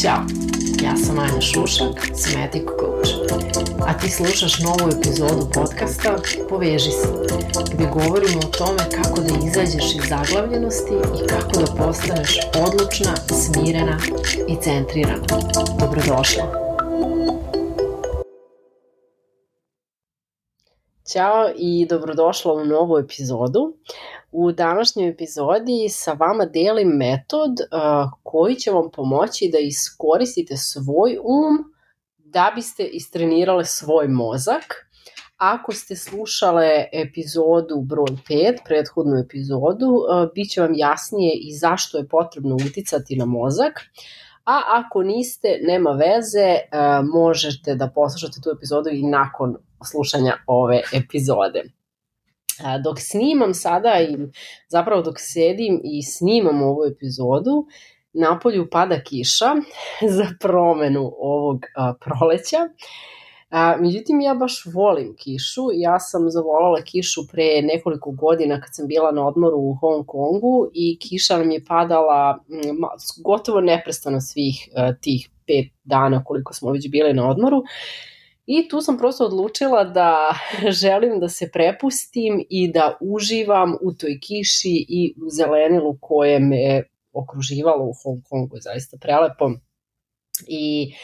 Ćao, ja sam Anja Šušak, Somatic Coach. A ti slušaš novu epizodu podcasta Poveži se, gdje govorimo o tome kako da izađeš iz zaglavljenosti i kako da postaneš odlučna, smirena i centrirana. Dobrodošla! Ćao i dobrodošla u novu epizodu. U današnjoj epizodi sa vama delim metod uh, koji će vam pomoći da iskoristite svoj um da biste istrenirale svoj mozak. Ako ste slušale epizodu broj 5, prethodnu epizodu, uh, bit će vam jasnije i zašto je potrebno uticati na mozak. A ako niste, nema veze, uh, možete da poslušate tu epizodu i nakon slušanja ove epizode. Dok snimam sada i zapravo dok sedim i snimam ovu epizodu, napolju pada kiša za promenu ovog a, proleća. A, međutim, ja baš volim kišu. Ja sam zavolala kišu pre nekoliko godina kad sam bila na odmoru u Hong Kongu i kiša nam je padala m, gotovo neprestano svih a, tih pet dana koliko smo već bile na odmoru. I tu sam prosto odlučila da želim da se prepustim i da uživam u toj kiši i u zelenilu koje me okruživalo u Hong Kongu, zaista prelepo. I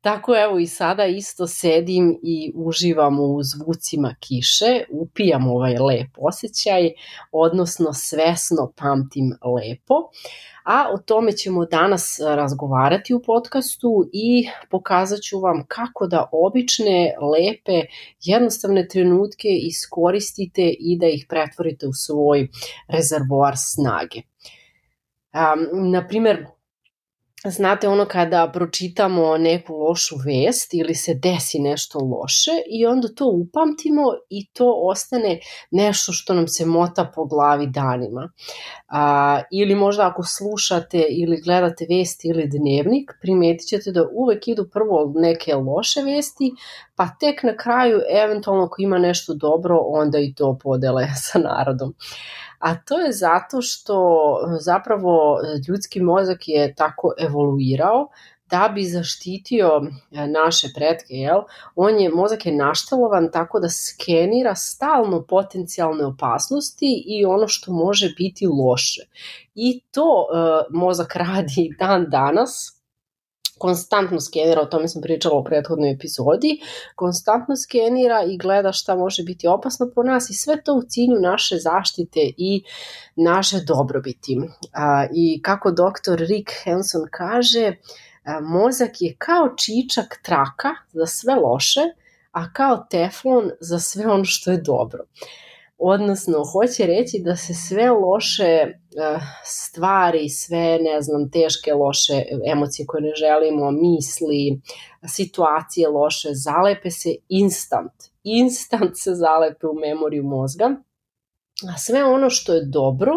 tako evo i sada isto sedim i uživam u zvucima kiše, upijam ovaj lep osjećaj, odnosno svesno pamtim lepo. A o tome ćemo danas razgovarati u podcastu i pokazat ću vam kako da obične, lepe, jednostavne trenutke iskoristite i da ih pretvorite u svoj rezervoar snage. Um, naprimer, znate ono kada pročitamo neku lošu vest ili se desi nešto loše i onda to upamtimo i to ostane nešto što nam se mota po glavi danima. A, ili možda ako slušate ili gledate vesti ili dnevnik, primetit ćete da uvek idu prvo neke loše vesti, pa tek na kraju eventualno ako ima nešto dobro, onda i to podele sa narodom a to je zato što zapravo ljudski mozak je tako evoluirao da bi zaštitio e, naše pretke, jel? On je, mozak je naštelovan tako da skenira stalno potencijalne opasnosti i ono što može biti loše. I to uh, mozak radi dan danas, konstantno skenira, o tome sam pričala u prethodnoj epizodi, konstantno skenira i gleda šta može biti opasno po nas i sve to u cilju naše zaštite i naše dobrobiti. A, I kako doktor Rick Hanson kaže, mozak je kao čičak traka za sve loše, a kao teflon za sve ono što je dobro. Odnosno, hoće reći da se sve loše eh, stvari, sve, ne znam, teške, loše emocije koje ne želimo, misli, situacije loše, zalepe se instant. Instant se zalepe u memoriju mozga. A sve ono što je dobro,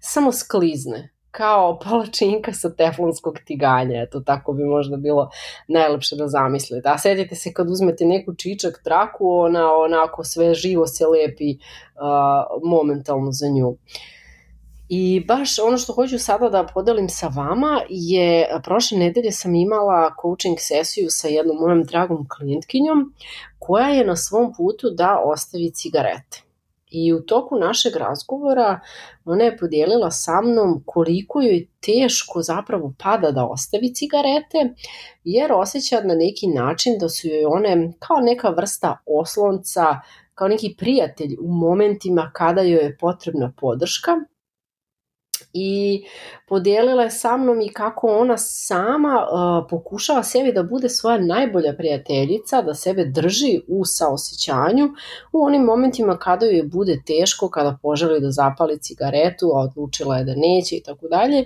samo sklizne kao palačinka sa teflonskog tiganja, eto tako bi možda bilo najlepše da zamislite. A setite se kad uzmete neku čičak traku, ona onako sve živo se lepi uh, momentalno za nju. I baš ono što hoću sada da podelim sa vama je, prošle nedelje sam imala coaching sesiju sa jednom mojom dragom klijentkinjom koja je na svom putu da ostavi cigarete. I u toku našeg razgovora ona je podijelila sa mnom koliko joj teško zapravo pada da ostavi cigarete, jer osjeća na neki način da su joj one kao neka vrsta oslonca, kao neki prijatelj u momentima kada joj je potrebna podrška i podijelila je sa mnom i kako ona sama uh, pokušava sebi da bude svoja najbolja prijateljica, da sebe drži u saosećanju u onim momentima kada joj bude teško, kada poželi da zapali cigaretu, a odlučila je da neće i tako dalje.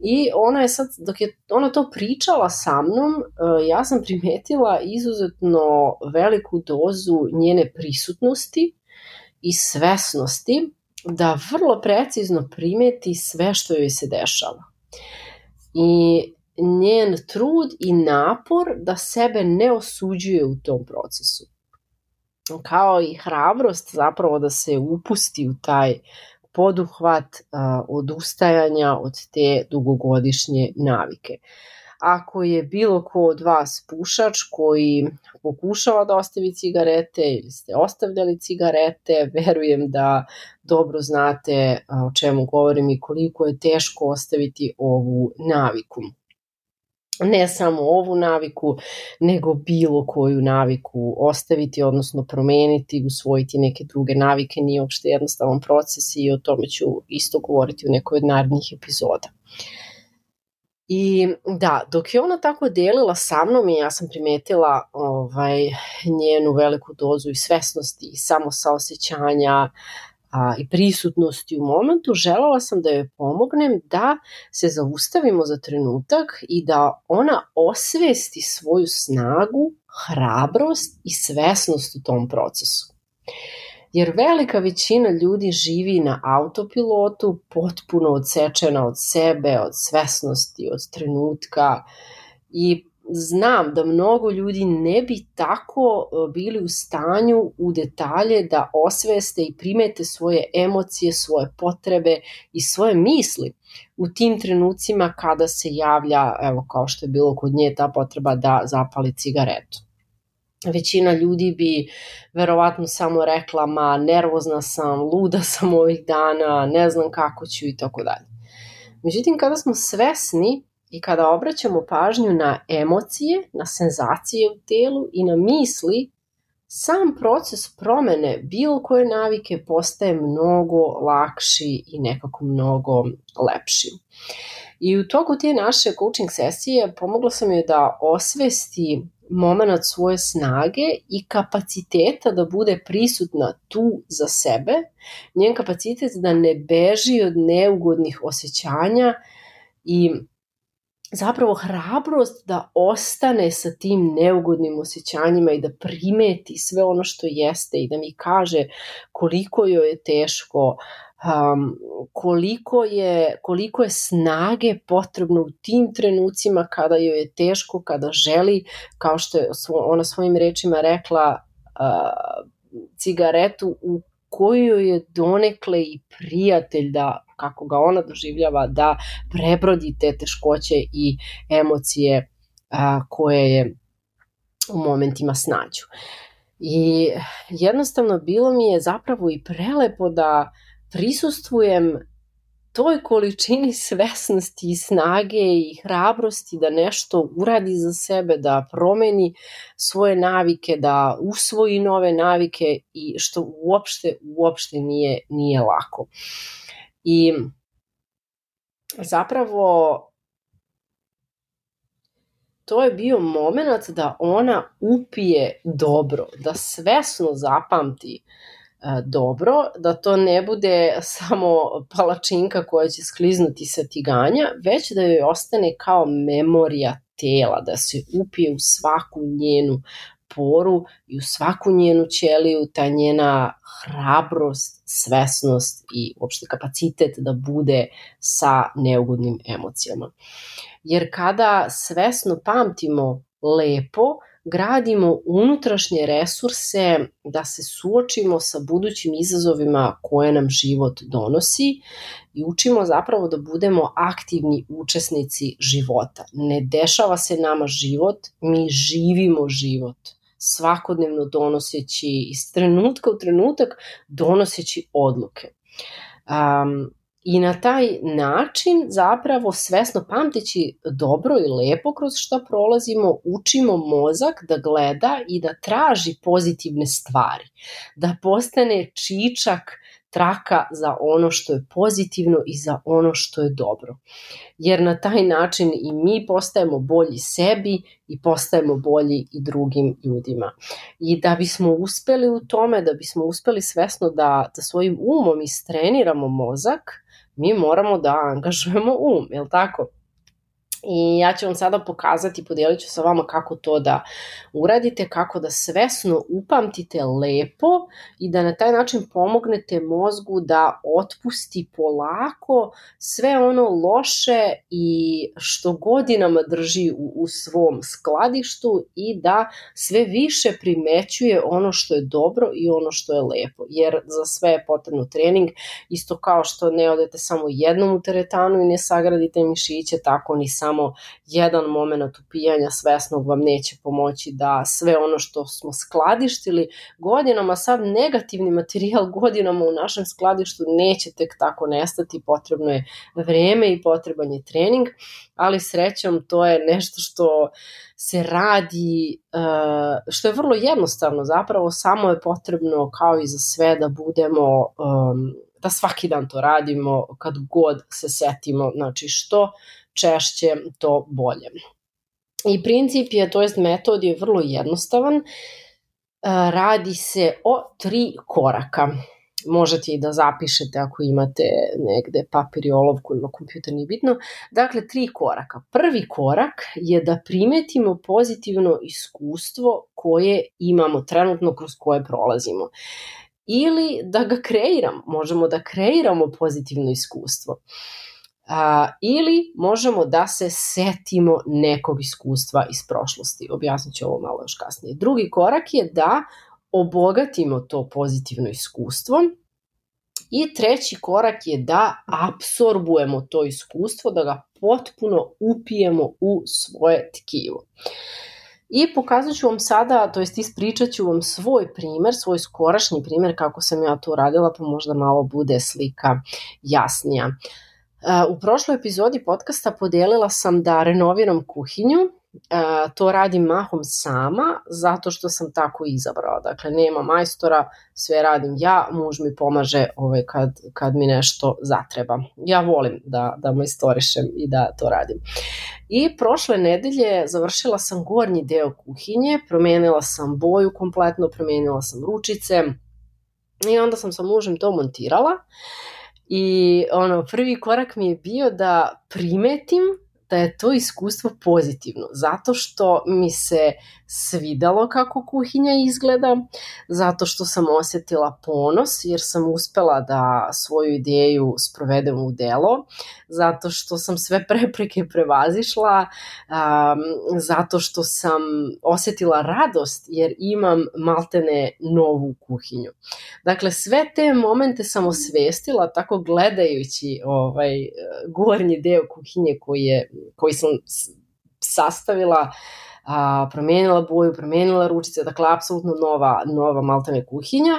I ona je sad, dok je ona to pričala sa mnom, ja sam primetila izuzetno veliku dozu njene prisutnosti i svesnosti da vrlo precizno primeti sve što joj se dešava. I njen trud i napor da sebe ne osuđuje u tom procesu. Kao i hrabrost zapravo da se upusti u taj poduhvat uh, odustajanja od te dugogodišnje navike. Ako je bilo ko od vas pušač koji pokušava da ostavi cigarete ili ste ostavljali cigarete, verujem da dobro znate o čemu govorim i koliko je teško ostaviti ovu naviku ne samo ovu naviku, nego bilo koju naviku ostaviti, odnosno promeniti, usvojiti neke druge navike, nije uopšte jednostavan proces i o tome ću isto govoriti u nekoj od narednih epizoda. I da, dok je ona tako delila sa mnom i ja sam primetila ovaj, njenu veliku dozu i svesnosti i samosaosećanja, a, i prisutnosti u momentu, želala sam da joj pomognem da se zaustavimo za trenutak i da ona osvesti svoju snagu, hrabrost i svesnost u tom procesu. Jer velika većina ljudi živi na autopilotu, potpuno odsečena od sebe, od svesnosti, od trenutka i znam da mnogo ljudi ne bi tako e, bili u stanju u detalje da osveste i primete svoje emocije, svoje potrebe i svoje misli u tim trenucima kada se javlja, evo kao što je bilo kod nje, ta potreba da zapali cigaretu. Većina ljudi bi verovatno samo rekla, ma nervozna sam, luda sam ovih dana, ne znam kako ću i tako dalje. Međutim, kada smo svesni I kada obraćamo pažnju na emocije, na senzacije u telu i na misli, sam proces promene bilo koje navike postaje mnogo lakši i nekako mnogo lepši. I u toku te naše coaching sesije pomogla sam joj da osvesti moment svoje snage i kapaciteta da bude prisutna tu za sebe, njen kapacitet da ne beži od neugodnih osjećanja i zapravo hrabrost da ostane sa tim neugodnim osjećanjima i da primeti sve ono što jeste i da mi kaže koliko joj je teško, um, koliko, je, koliko je snage potrebno u tim trenucima kada joj je teško, kada želi, kao što je ona svojim rečima rekla, uh, cigaretu u koju je donekle i prijatelj da kako ga ona doživljava, da prebrodi te teškoće i emocije a, koje je u momentima snađu. I jednostavno bilo mi je zapravo i prelepo da prisustvujem toj količini svesnosti i snage i hrabrosti da nešto uradi za sebe, da promeni svoje navike, da usvoji nove navike i što uopšte, uopšte nije, nije lako. I zapravo to je bio moment da ona upije dobro, da svesno zapamti e, dobro, da to ne bude samo palačinka koja će skliznuti sa tiganja, već da joj ostane kao memorija tela, da se upije u svaku njenu poru i u svaku njenu ćeliju ta njena hrabrost, svesnost i uopšte kapacitet da bude sa neugodnim emocijama. Jer kada svesno pamtimo lepo, gradimo unutrašnje resurse da se suočimo sa budućim izazovima koje nam život donosi i učimo zapravo da budemo aktivni učesnici života. Ne dešava se nama život, mi živimo život svakodnevno donoseći iz trenutka u trenutak donoseći odluke. Um, I na taj način zapravo svesno pamteći dobro i lepo kroz što prolazimo, učimo mozak da gleda i da traži pozitivne stvari, da postane čičak traka za ono što je pozitivno i za ono što je dobro. Jer na taj način i mi postajemo bolji sebi i postajemo bolji i drugim ljudima. I da bismo uspeli u tome, da bismo uspeli svesno da, da svojim umom istreniramo mozak, mi moramo da angažujemo um, je li tako? I ja ću vam sada pokazati, podelit ću sa vama kako to da uradite, kako da svesno upamtite lepo i da na taj način pomognete mozgu da otpusti polako sve ono loše i što godinama drži u, u svom skladištu i da sve više primećuje ono što je dobro i ono što je lepo. Jer za sve je potrebno trening, isto kao što ne odete samo jednom u teretanu i ne sagradite mišiće, tako ni samo samo jedan moment upijanja svesnog vam neće pomoći da sve ono što smo skladištili godinama, sad negativni materijal godinama u našem skladištu neće tek tako nestati, potrebno je vreme i potreban je trening, ali srećom to je nešto što se radi, uh, što je vrlo jednostavno zapravo, samo je potrebno kao i za sve da budemo, um, da svaki dan to radimo kad god se setimo, znači što češće to bolje. I princip je, to jest metod je vrlo jednostavan, uh, radi se o tri koraka možete i da zapišete ako imate negde papir i olovku ili kompjuter, nije bitno. Dakle, tri koraka. Prvi korak je da primetimo pozitivno iskustvo koje imamo trenutno kroz koje prolazimo. Ili da ga kreiramo, možemo da kreiramo pozitivno iskustvo. A, ili možemo da se setimo nekog iskustva iz prošlosti. Objasnit ću ovo malo još kasnije. Drugi korak je da obogatimo to pozitivno iskustvo i treći korak je da apsorbujemo to iskustvo, da ga potpuno upijemo u svoje tkivo. I pokazat ću vam sada, to jest ispričat ću vam svoj primer, svoj skorašnji primer kako sam ja to radila, pa možda malo bude slika jasnija. U prošloj epizodi podcasta podelila sam da renoviram kuhinju to radim mahom sama zato što sam tako izabrala. Dakle, nema majstora, sve radim ja, muž mi pomaže ovaj, kad, kad mi nešto zatreba. Ja volim da, da majstorišem i da to radim. I prošle nedelje završila sam gornji deo kuhinje, promenila sam boju kompletno, promenila sam ručice i onda sam sa mužem to montirala. I ono, prvi korak mi je bio da primetim da je to iskustvo pozitivno, zato što mi se svidalo kako kuhinja izgleda, zato što sam osetila ponos jer sam uspela da svoju ideju sprovedem u delo, zato što sam sve prepreke prevazišla, um, zato što sam osetila radost jer imam maltene novu kuhinju. Dakle, sve te momente sam osvestila tako gledajući ovaj gornji deo kuhinje koji, je, koji sam sastavila a, promenila boju, promenila ručice, dakle apsolutno nova, nova maltene kuhinja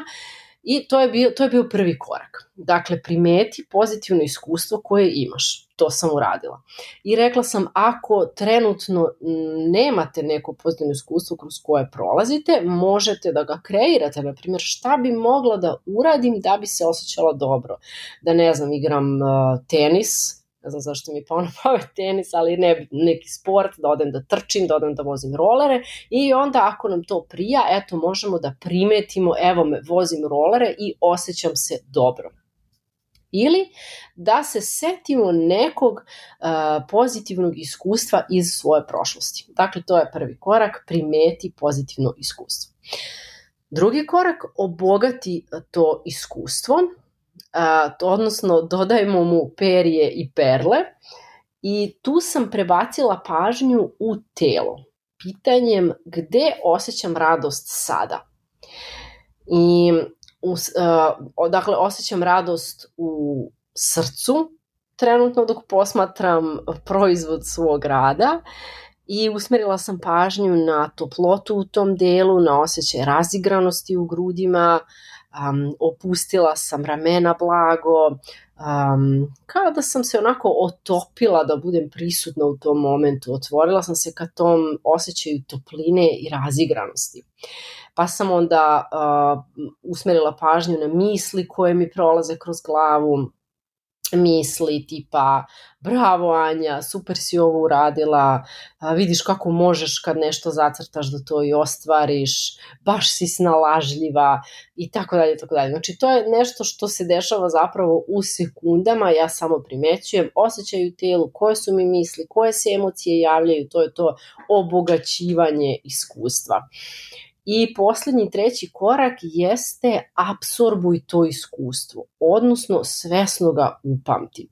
i to je, bio, to je bio prvi korak. Dakle, primeti pozitivno iskustvo koje imaš. To sam uradila. I rekla sam, ako trenutno nemate neko pozitivno iskustvo kroz koje prolazite, možete da ga kreirate. Na primjer, šta bi mogla da uradim da bi se osjećala dobro? Da ne znam, igram uh, tenis, ne znam zašto mi pa pao tenis, ali ne, neki sport, da odem da trčim, da odem da vozim rolere i onda ako nam to prija, eto možemo da primetimo, evo me, vozim rolere i osjećam se dobro. Ili da se setimo nekog uh, pozitivnog iskustva iz svoje prošlosti. Dakle, to je prvi korak, primeti pozitivno iskustvo. Drugi korak, obogati to iskustvo a, odnosno dodajemo mu perje i perle i tu sam prebacila pažnju u telo pitanjem gde osjećam radost sada. I u, uh, dakle, osjećam radost u srcu, trenutno dok posmatram proizvod svog rada i usmerila sam pažnju na toplotu u tom delu, na osjećaj razigranosti u grudima, um, opustila sam ramena blago, um, kao da sam se onako otopila da budem prisutna u tom momentu, otvorila sam se ka tom osjećaju topline i razigranosti. Pa sam onda uh, usmerila pažnju na misli koje mi prolaze kroz glavu, misli tipa bravo Anja, super si ovo uradila, vidiš kako možeš kad nešto zacrtaš da to i ostvariš, baš si snalažljiva i tako dalje, tako dalje. Znači to je nešto što se dešava zapravo u sekundama, ja samo primećujem, osjećaju telu, koje su mi misli, koje se emocije javljaju, to je to obogaćivanje iskustva. I poslednji treći korak jeste apsorbuj to iskustvo, odnosno svesno ga upamti.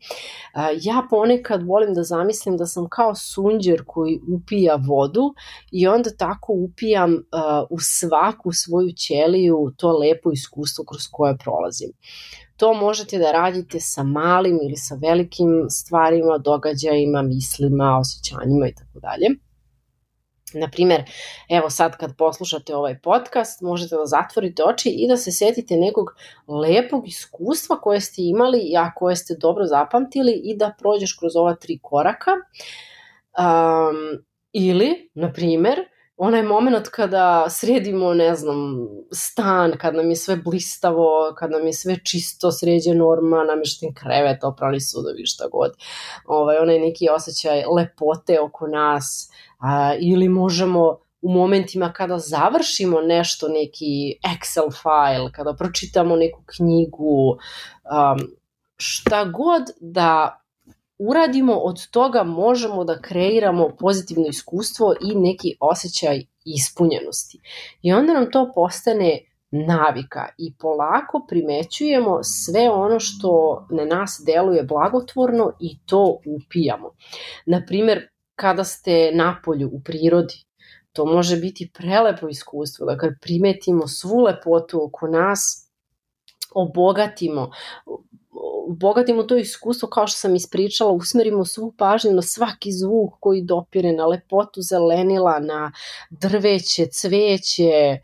Ja ponekad volim da zamislim da sam kao sunđer koji upija vodu i onda tako upijam u svaku svoju ćeliju to lepo iskustvo kroz koje prolazim. To možete da radite sa malim ili sa velikim stvarima, događajima, mislima, osjećanjima i tako dalje. Na primer, evo sad kad poslušate ovaj podcast, možete da zatvorite oči i da se setite nekog lepog iskustva koje ste imali, a koje ste dobro zapamtili i da prođeš kroz ova tri koraka. Um, ili, na primer, onaj moment kada sredimo, ne znam, stan, kad nam je sve blistavo, kad nam je sve čisto, sređe norma, namješten krevet, oprali sudovi, šta god. Ovaj, onaj neki osjećaj lepote oko nas, a, ili možemo u momentima kada završimo nešto, neki Excel file, kada pročitamo neku knjigu, um, šta god da uradimo, od toga možemo da kreiramo pozitivno iskustvo i neki osjećaj ispunjenosti. I onda nam to postane navika i polako primećujemo sve ono što na nas deluje blagotvorno i to upijamo. Naprimer, kada ste na polju u prirodi, to može biti prelepo iskustvo, da kad primetimo svu lepotu oko nas, obogatimo, obogatimo to iskustvo kao što sam ispričala, usmerimo svu pažnju na svaki zvuk koji dopire, na lepotu zelenila, na drveće, cveće,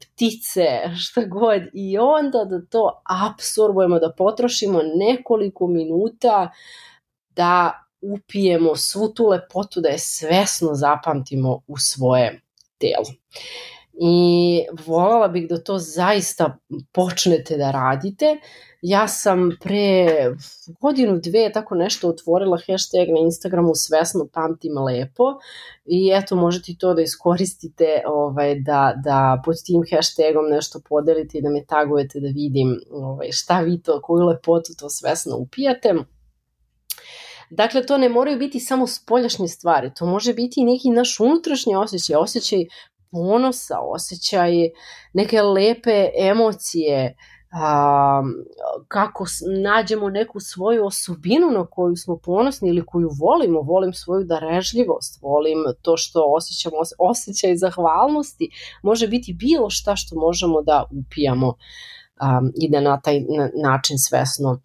ptice, šta god. I onda da to absorbujemo, da potrošimo nekoliko minuta da upijemo svu tu lepotu, da je svesno zapamtimo u svoje telo. I volala bih da to zaista počnete da radite. Ja sam pre godinu, dve, tako nešto otvorila hashtag na Instagramu svesno pamtim lepo i eto možete to da iskoristite ovaj, da, da pod tim hashtagom nešto podelite i da me tagujete da vidim ovaj, šta vi to, koju lepotu to svesno upijate. Dakle, to ne moraju biti samo spoljašnje stvari, to može biti i neki naš unutrašnji osjećaj, osjećaj ponosa, osjećaj neke lepe emocije, a, kako nađemo neku svoju osobinu na koju smo ponosni ili koju volimo, volim svoju darežljivost, volim to što osjećamo, osjećaj zahvalnosti, može biti bilo šta što možemo da upijamo a, i da na taj način svesno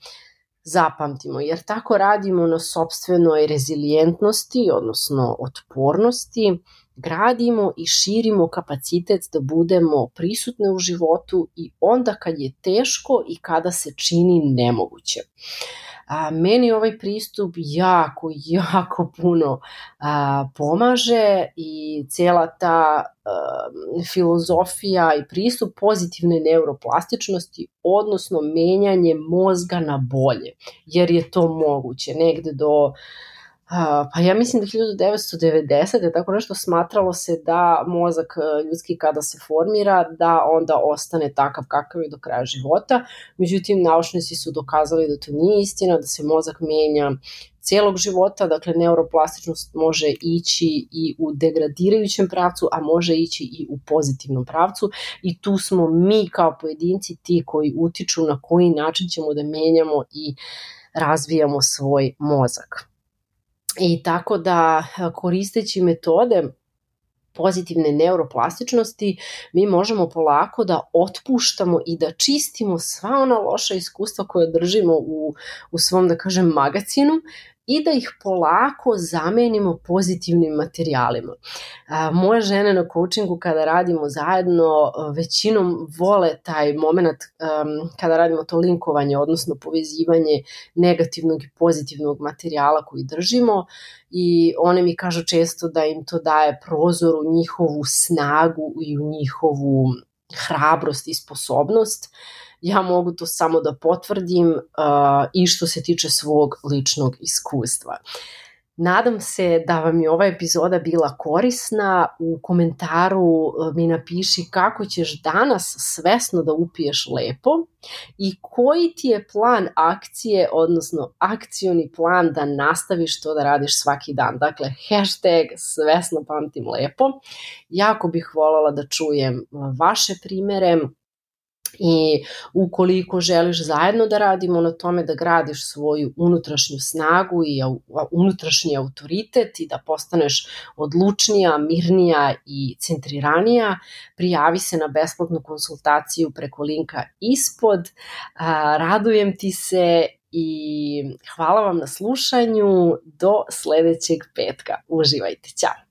zapamtimo, jer tako radimo na sobstvenoj rezilijentnosti, odnosno otpornosti, gradimo i širimo kapacitet da budemo prisutne u životu i onda kad je teško i kada se čini nemoguće. A, meni ovaj pristup jako, jako puno a, pomaže i cela ta a, filozofija i pristup pozitivne neuroplastičnosti, odnosno menjanje mozga na bolje, jer je to moguće negde do pa ja mislim da 1990. je tako nešto smatralo se da mozak e, ljudski kada se formira, da onda ostane takav kakav je do kraja života. Međutim, naučnici su dokazali da to nije istina, da se mozak menja celog života, dakle neuroplastičnost može ići i u degradirajućem pravcu, a može ići i u pozitivnom pravcu i tu smo mi kao pojedinci ti koji utiču na koji način ćemo da menjamo i razvijamo svoj mozak. I tako da koristeći metode pozitivne neuroplastičnosti, mi možemo polako da otpuštamo i da čistimo sva ona loša iskustva koje držimo u, u svom, da kažem, magacinu i da ih polako zamenimo pozitivnim materijalima. Moje žene na coachingu kada radimo zajedno većinom vole taj moment kada radimo to linkovanje, odnosno povezivanje negativnog i pozitivnog materijala koji držimo i one mi kažu često da im to daje prozor u njihovu snagu i u njihovu hrabrost i sposobnost. Ja mogu to samo da potvrdim uh, i što se tiče svog ličnog iskustva. Nadam se da vam je ova epizoda bila korisna. U komentaru uh, mi napiši kako ćeš danas svesno da upiješ lepo i koji ti je plan akcije, odnosno akcioni plan da nastaviš to da radiš svaki dan. Dakle, hashtag svesno pamtim lepo. Jako bih voljela da čujem vaše primere, I ukoliko želiš zajedno da radimo na tome da gradiš svoju unutrašnju snagu i unutrašnji autoritet i da postaneš odlučnija, mirnija i centriranija, prijavi se na besplatnu konsultaciju preko linka ispod. Radujem ti se i hvala vam na slušanju. Do sledećeg petka. Uživajte. Ćao!